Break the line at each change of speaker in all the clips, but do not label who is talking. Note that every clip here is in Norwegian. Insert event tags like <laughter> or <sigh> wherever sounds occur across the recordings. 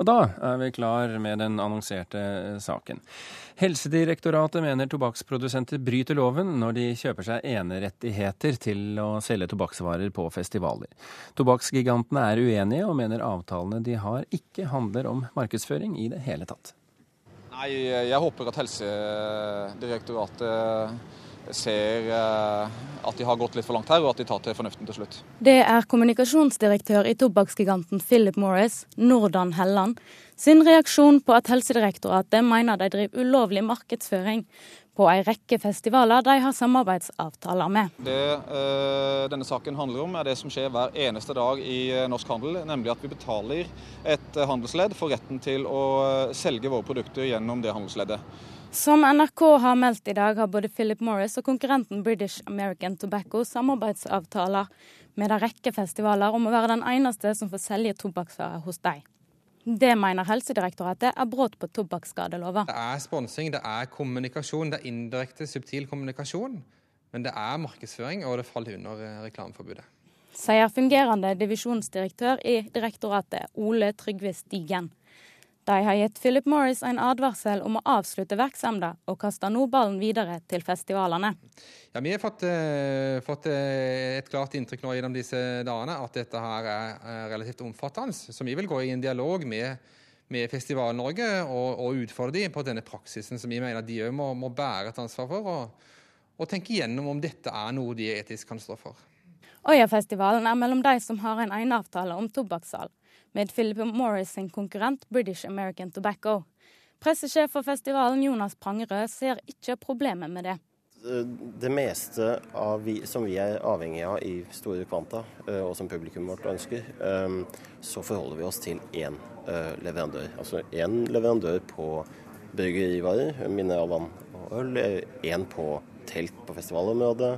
Og da er vi klar med den annonserte eh, saken. Helsedirektoratet mener tobakksprodusenter bryter loven når de kjøper seg enerettigheter til å selge tobakksvarer på festivaler. Tobakksgigantene er uenige og mener avtalene de har ikke handler om markedsføring i det hele tatt.
Nei, Jeg håper at Helsedirektoratet ser eh, at de har gått litt for langt her, og at de tar til fornuften til slutt.
Det er kommunikasjonsdirektør i tobakksgiganten Philip Morris, Nordan Helland, sin reaksjon på at Helsedirektoratet mener de driver ulovlig markedsføring på en rekke festivaler de har samarbeidsavtaler med.
Det øh, denne saken handler om, er det som skjer hver eneste dag i eh, norsk handel, nemlig at vi betaler et handelsledd for retten til å selge våre produkter gjennom det handelsleddet.
Som NRK har meldt i dag, har både Philip Morris og konkurrenten British American Tobacco samarbeidsavtaler med en rekke festivaler om å være den eneste som får selge tobakksvarer hos dem. Det mener Helsedirektoratet er brudd på tobakksskadelova.
Det er sponsing, det er kommunikasjon, det er indirekte, subtil kommunikasjon. Men det er markedsføring, og det faller under eh, reklameforbudet.
Sier fungerende divisjonsdirektør i direktoratet, Ole Trygve Stigen. De har gitt Philip Morris en advarsel om å avslutte virksomheten, og kaster nå ballen videre til festivalene.
Ja, Vi har fått, uh, fått uh, et klart inntrykk nå gjennom disse dagene at dette her er eh, relativt omfattende. Så vi vil gå i en dialog med, med Festival-Norge og, og, utfordre dem på denne praksisen som vi mener de òg må, må, bære et ansvar for, og, og tenke gjennom om dette er noe de etisk kan stå for.
Øyafestivalen er mellom de som har en eneavtale om tobakkssalg med Philip Morris sin konkurrent British American Tobacco. Pressesjef for festivalen Jonas Prangerød ser ikke problemet med det.
Det meste vi, som vi er avhengig av i store kvanta, eh, og som publikum vårt ønsker, eh, så forholder vi oss til én eh, leverandør. Altså én leverandør på bryggerivarer, mineralvann og øl, én på telt på festivalområdet.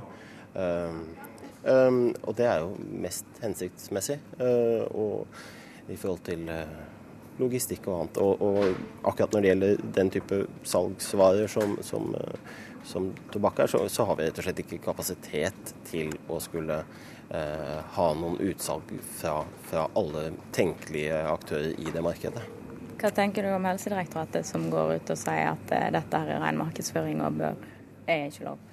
Og det er jo mest hensiktsmessig. Og i forhold til eh, logistikk og annet. Og, og, akkurat når det gjelder den type salgsvarer som, som, eh, som tobakk er, så, så, har vi rett og slett ikke kapasitet til å skulle eh, ha noen utsalg fra, fra, alle tenkelige aktører i det markedet.
Hva tenker du om Helsedirektoratet som går ut og sier at eh, dette er ren markedsføring og bør, er ikke lov?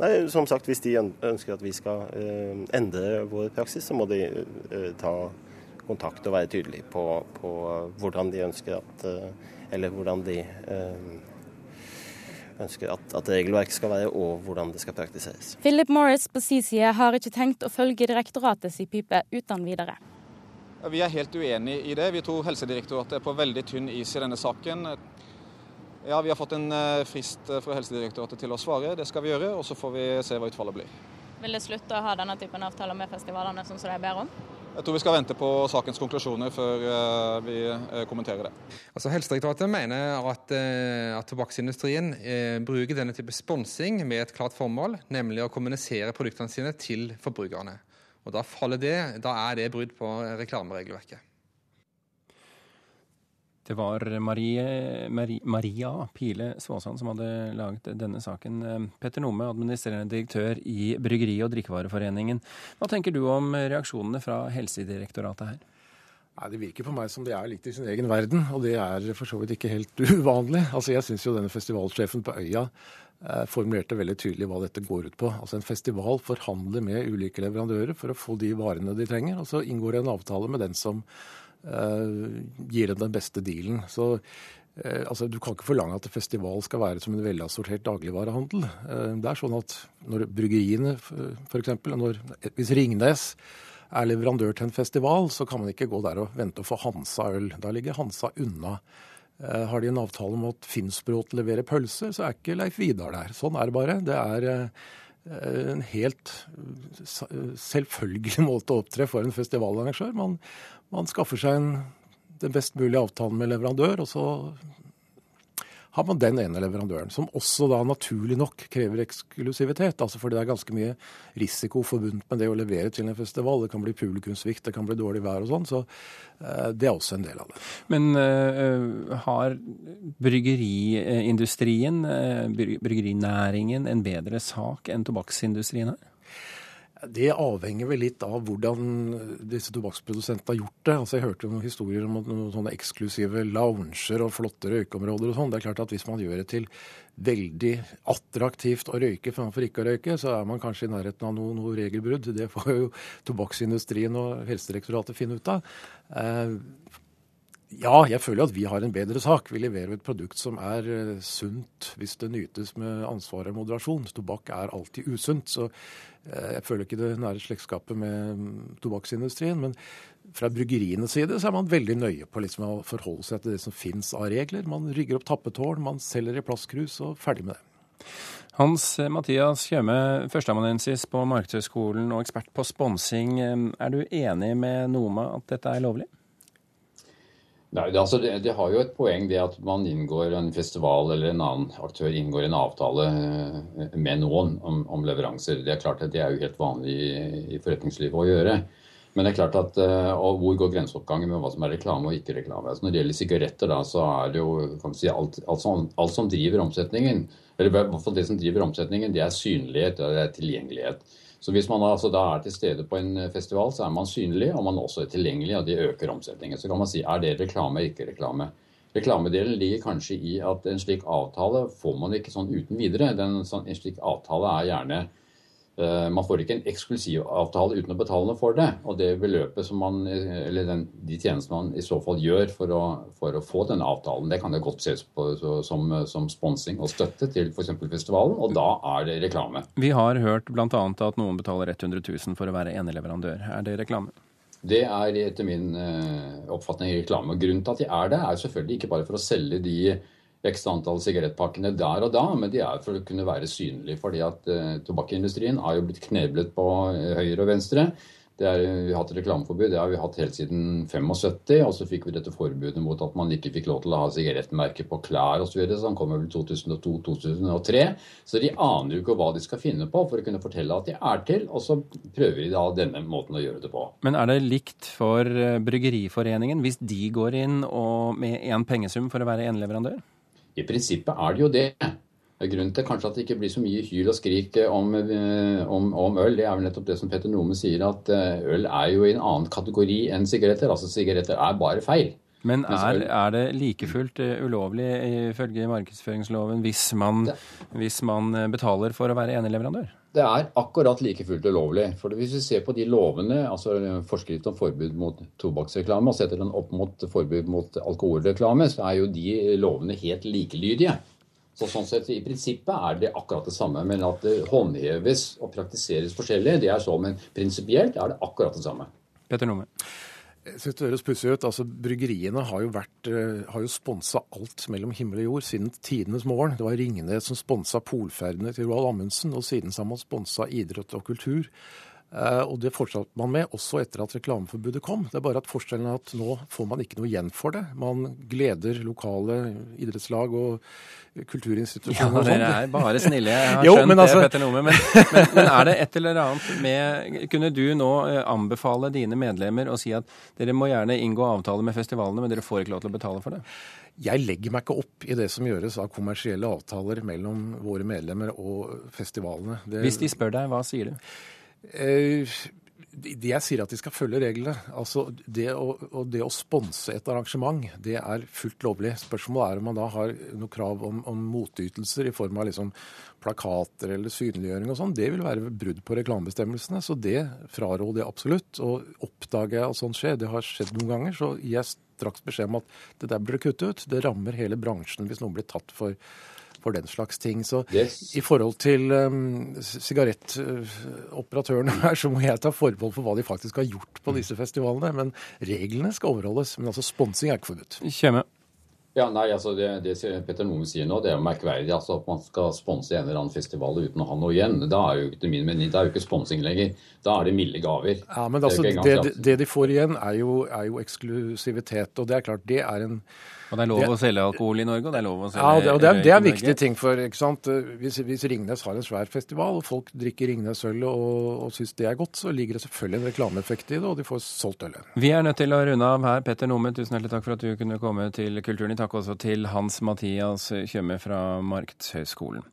Nei, som sagt, Hvis de ønsker at vi skal eh, endre vår praksis, så må de eh, ta kontakt og være tydelig på, på hvordan de ønsker at eh, Eller hvordan de eh, ønsker at, at regelverket skal være, og hvordan det skal praktiseres.
Philip Morris på sin side har ikke tenkt å følge direktoratets pipe uten videre.
Vi er helt uenig i det. Vi tror Helsedirektoratet er på veldig tynn is i denne saken. Ja, Vi har fått en eh, frist fra Helsedirektoratet til å svare. Det skal vi gjøre, og så får vi se hva utfallet blir.
Vil det slutte å ha denne typen avtaler med festivalene, sånn som de ber om?
Jeg tror vi skal vente på sakens konklusjoner før eh, vi eh, kommenterer det.
Altså Helsedirektoratet mener at, eh, at tobakksindustrien bruker denne type sponsing med et klart formål, nemlig å kommunisere produktene sine til forbrukerne. Og Da, det, da er det brudd på reklameregelverket.
Det var Marie, Marie, Maria Pile Svåsand som hadde laget denne saken. Petter Nome, administrerende direktør i Bryggeri- og drikkevareforeningen. Hva tenker du om reaksjonene fra Helsedirektoratet her?
Nei, Det virker på meg som de er litt i sin egen verden, og det er for så vidt ikke helt <laughs> uvanlig. Altså, Jeg syns jo denne festivalsjefen på Øya eh, formulerte veldig tydelig hva dette går ut på. Altså En festival forhandler med ulike leverandører for å få de varene de trenger, og så inngår det en avtale med den som gir dem den beste dealen. Så eh, altså, Du kan ikke forlange at festival skal være som en velassortert dagligvarehandel. Eh, det er sånn at når bryggeriene f.eks. Hvis Ringnes er leverandør til en festival, så kan man ikke gå der og vente å få Hansa øl. Da ligger Hansa unna. Har de en avtale om at Finnsbråten leverer pølser, så er ikke Leif Vidar der. Sånn er det bare. Det er en helt selvfølgelig <laughs> måte å opptre for en festivalarrangør. Man, man skaffer seg en, den best mulige avtalen med leverandør, og så har man den ene leverandøren, som også da naturlig nok krever eksklusivitet. altså Fordi det er ganske mye risiko forbundet med det å levere til en festival. Det kan bli publikumssvikt, det kan bli dårlig vær og sånn. Så uh, det er også en del av det.
Men uh, har bryggeriindustrien, bryggerinæringen, en bedre sak enn tobakksindustrien her?
Det avhenger vel litt av hvordan disse tobakksprodusentene har gjort det. Altså Jeg hørte noen historier om noen sånne eksklusive lounger og flotte røykeområder og sånn. Det er klart at hvis man gjør det til veldig attraktivt å røyke framfor ikke å røyke, så er man kanskje i nærheten av noe, noe regelbrudd. Det får jo tobakksindustrien og Helsedirektoratet finne ut av. Eh, ja, jeg føler at vi har en bedre sak. Vi leverer et produkt som er uh, sunt hvis det nytes med ansvar og moderasjon. Tobakk er alltid usunt, så uh, jeg føler ikke det nære slektskapet med um, tobakksindustrien. Men fra bryggerienes side så er man veldig nøye på liksom, å forholde seg til det som finnes av regler. Man rygger opp tappetårn, man selger i plastkrus og ferdig med det.
Hans eh, Mathias Kjøme, førsteamanuensis på Markedshøgskolen og ekspert på sponsing. Er du enig med Noma at dette er lovlig?
Nei, det, altså det, det, har jo et poeng det at man inngår en festival eller en annen aktør inngår en avtale eh, med noen om, om leveranser. Det er klart at det er jo helt vanlig i, i forretningslivet å gjøre. Men det er klart at, eh, og hvor går grenseoppgangen med hva som er reklame og ikke reklame? Altså når det gjelder sigaretter, da, så er det jo si, alt, alt, som, alt som driver omsetningen, eller i hvert fall det som driver omsetningen, det er synlighet og tilgjengelighet. Så hvis man altså da er til stede på en eh, festival, så er man synlig, og man også er tilgjengelig, og det øker omsetningen. Så kan man si er det reklame, ikke reklame. Reklamedelen ligger kanskje i at en slik avtale får man ikke sånn uten videre. Den, sånn, en slik avtale er gjerne man får ikke en eksklusiv avtale uten å betale for det. Og det beløpet som man, eller den, de tjenestene man i så fall gjør for å, for å få denne avtalen, det kan det godt ses på som, som sponsing og støtte til f.eks. festivalen, og da er det reklame.
Vi har hørt bl.a. at noen betaler 100 000 for å være eneleverandør. Er det reklame?
Det er etter min oppfatning reklame. Og Grunnen til at de er det, er selvfølgelig ikke bare for å selge de x antall sigarettpakkene der og da, men de er for å kunne være synlige. fordi at uh, Tobakkindustrien har jo blitt kneblet på uh, høyre og venstre. Er, vi har hatt reklameforbud, det har vi hatt helt siden 75. Og så fikk vi dette forbudet mot at man ikke fikk lov til å ha sigarettmerker på klær osv. Så videre, så han kom vel 2002-2003. Så de aner jo ikke hva de skal finne på for å kunne fortelle at de er til. Og så prøver de da denne måten å gjøre det på.
Men er det likt for eh, Bryggeriforeningen hvis de går inn med én pengesum for å være eneleverandør?
I prinsippet er det jo det. Grunnen til kanskje at det ikke blir så mye hyl og skrik om, eh, om, om, øl, det er vel nettopp det som Petter Nome sier, at eh, øl er jo i en annen kategori enn sigaretter. Altså sigaretter er bare feil.
Men er, er det like fullt eh, ulovlig ifølge markedsføringsloven hvis man, hvis man betaler for å være eneleverandør?
Det er akkurat like fullt ulovlig. For Hvis vi ser på de lovene, altså forskrift om forbud mot tobakksreklame, og setter den opp mot forbud mot alkoholreklame, så er jo de lovene helt likelydige. Så sånn sett, I prinsippet er det akkurat det samme, men at det håndheves og praktiseres forskjellig, det er så. Men prinsipielt er det akkurat det samme.
Petter Nome.
Jeg synes det høres pussig ut. Altså, Bryggeriene har jo, vært, har jo sponsa alt mellom himmel og jord siden tidenes morgen. Det var Ringnes som sponsa polferdene til Roald Amundsen, og siden har man sponsa idrett og kultur. Uh, og det fortsatte man med også etter at reklameforbudet kom. Det er bare at forskjellen er at nå får man ikke noe igjen for det. Man gleder lokale idrettslag og kulturinstitusjoner.
Ja, dere er bare snille. Jeg har jo, skjønt altså... det, Petter Nome. Men, men, men, er det et eller annet med Kunne du nå eh, anbefale dine medlemmer å si at dere må gjerne inngå avtale med festivalene, men dere får ikke lov til å betale for det?
Jeg legger meg ikke opp i det som gjøres av kommersielle avtaler mellom våre medlemmer og festivalene.
Det... Hvis de spør deg, hva sier du?
Eh, jeg sier at de skal følge reglene. Altså, det å, det å sponse et arrangement, det er fullt lovlig. Spørsmålet er om man da har noe krav om, om motytelser i form av liksom plakater eller synliggjøring og sånn. Det vil være brudd på reklamebestemmelsene, så det fraråder jeg absolutt. Og oppdager jeg at sånt skjer, det har skjedd noen ganger, så gir jeg straks beskjed om at det der blir kuttet ut. Det rammer hele bransjen hvis noen blir tatt for for den slags ting. Så yes. i forhold til um, sigarettoperatørene her, så må jeg ta forbehold for hva de faktisk har gjort på disse festivalene. Men reglene skal overholdes. Men altså sponsing er ikke forbudt.
Kjemme.
Ja, nei, altså Det, det Petter Nome sier nå, det er jo merkverdig. altså At man skal sponse en eller annen festival uten å ha noe igjen. Da er jo ikke min mening, det er jo ikke sponsing lenger. Da er det milde gaver.
Ja, men altså, det, det, det, de får igjen, er jo, er jo eksklusivitet. Og det er klart, det er en
og det er lov det, å selge alkohol i Norge, og det er lov å selge
Ja, det, og det er, det er viktige ting for ikke sant? Hvis, hvis, Ringnes har en svær festival, og folk drikker Ringnes-øl og, og syns det er godt, så ligger det selvfølgelig en reklameeffekt i det, og de får solgt ølet.
Vi er nødt til å runde av her. Petter Nome, tusen hjertelig takk for at du kunne komme til Kulturen. Takk også til Hans Mathias Tjøme fra Markedshøgskolen.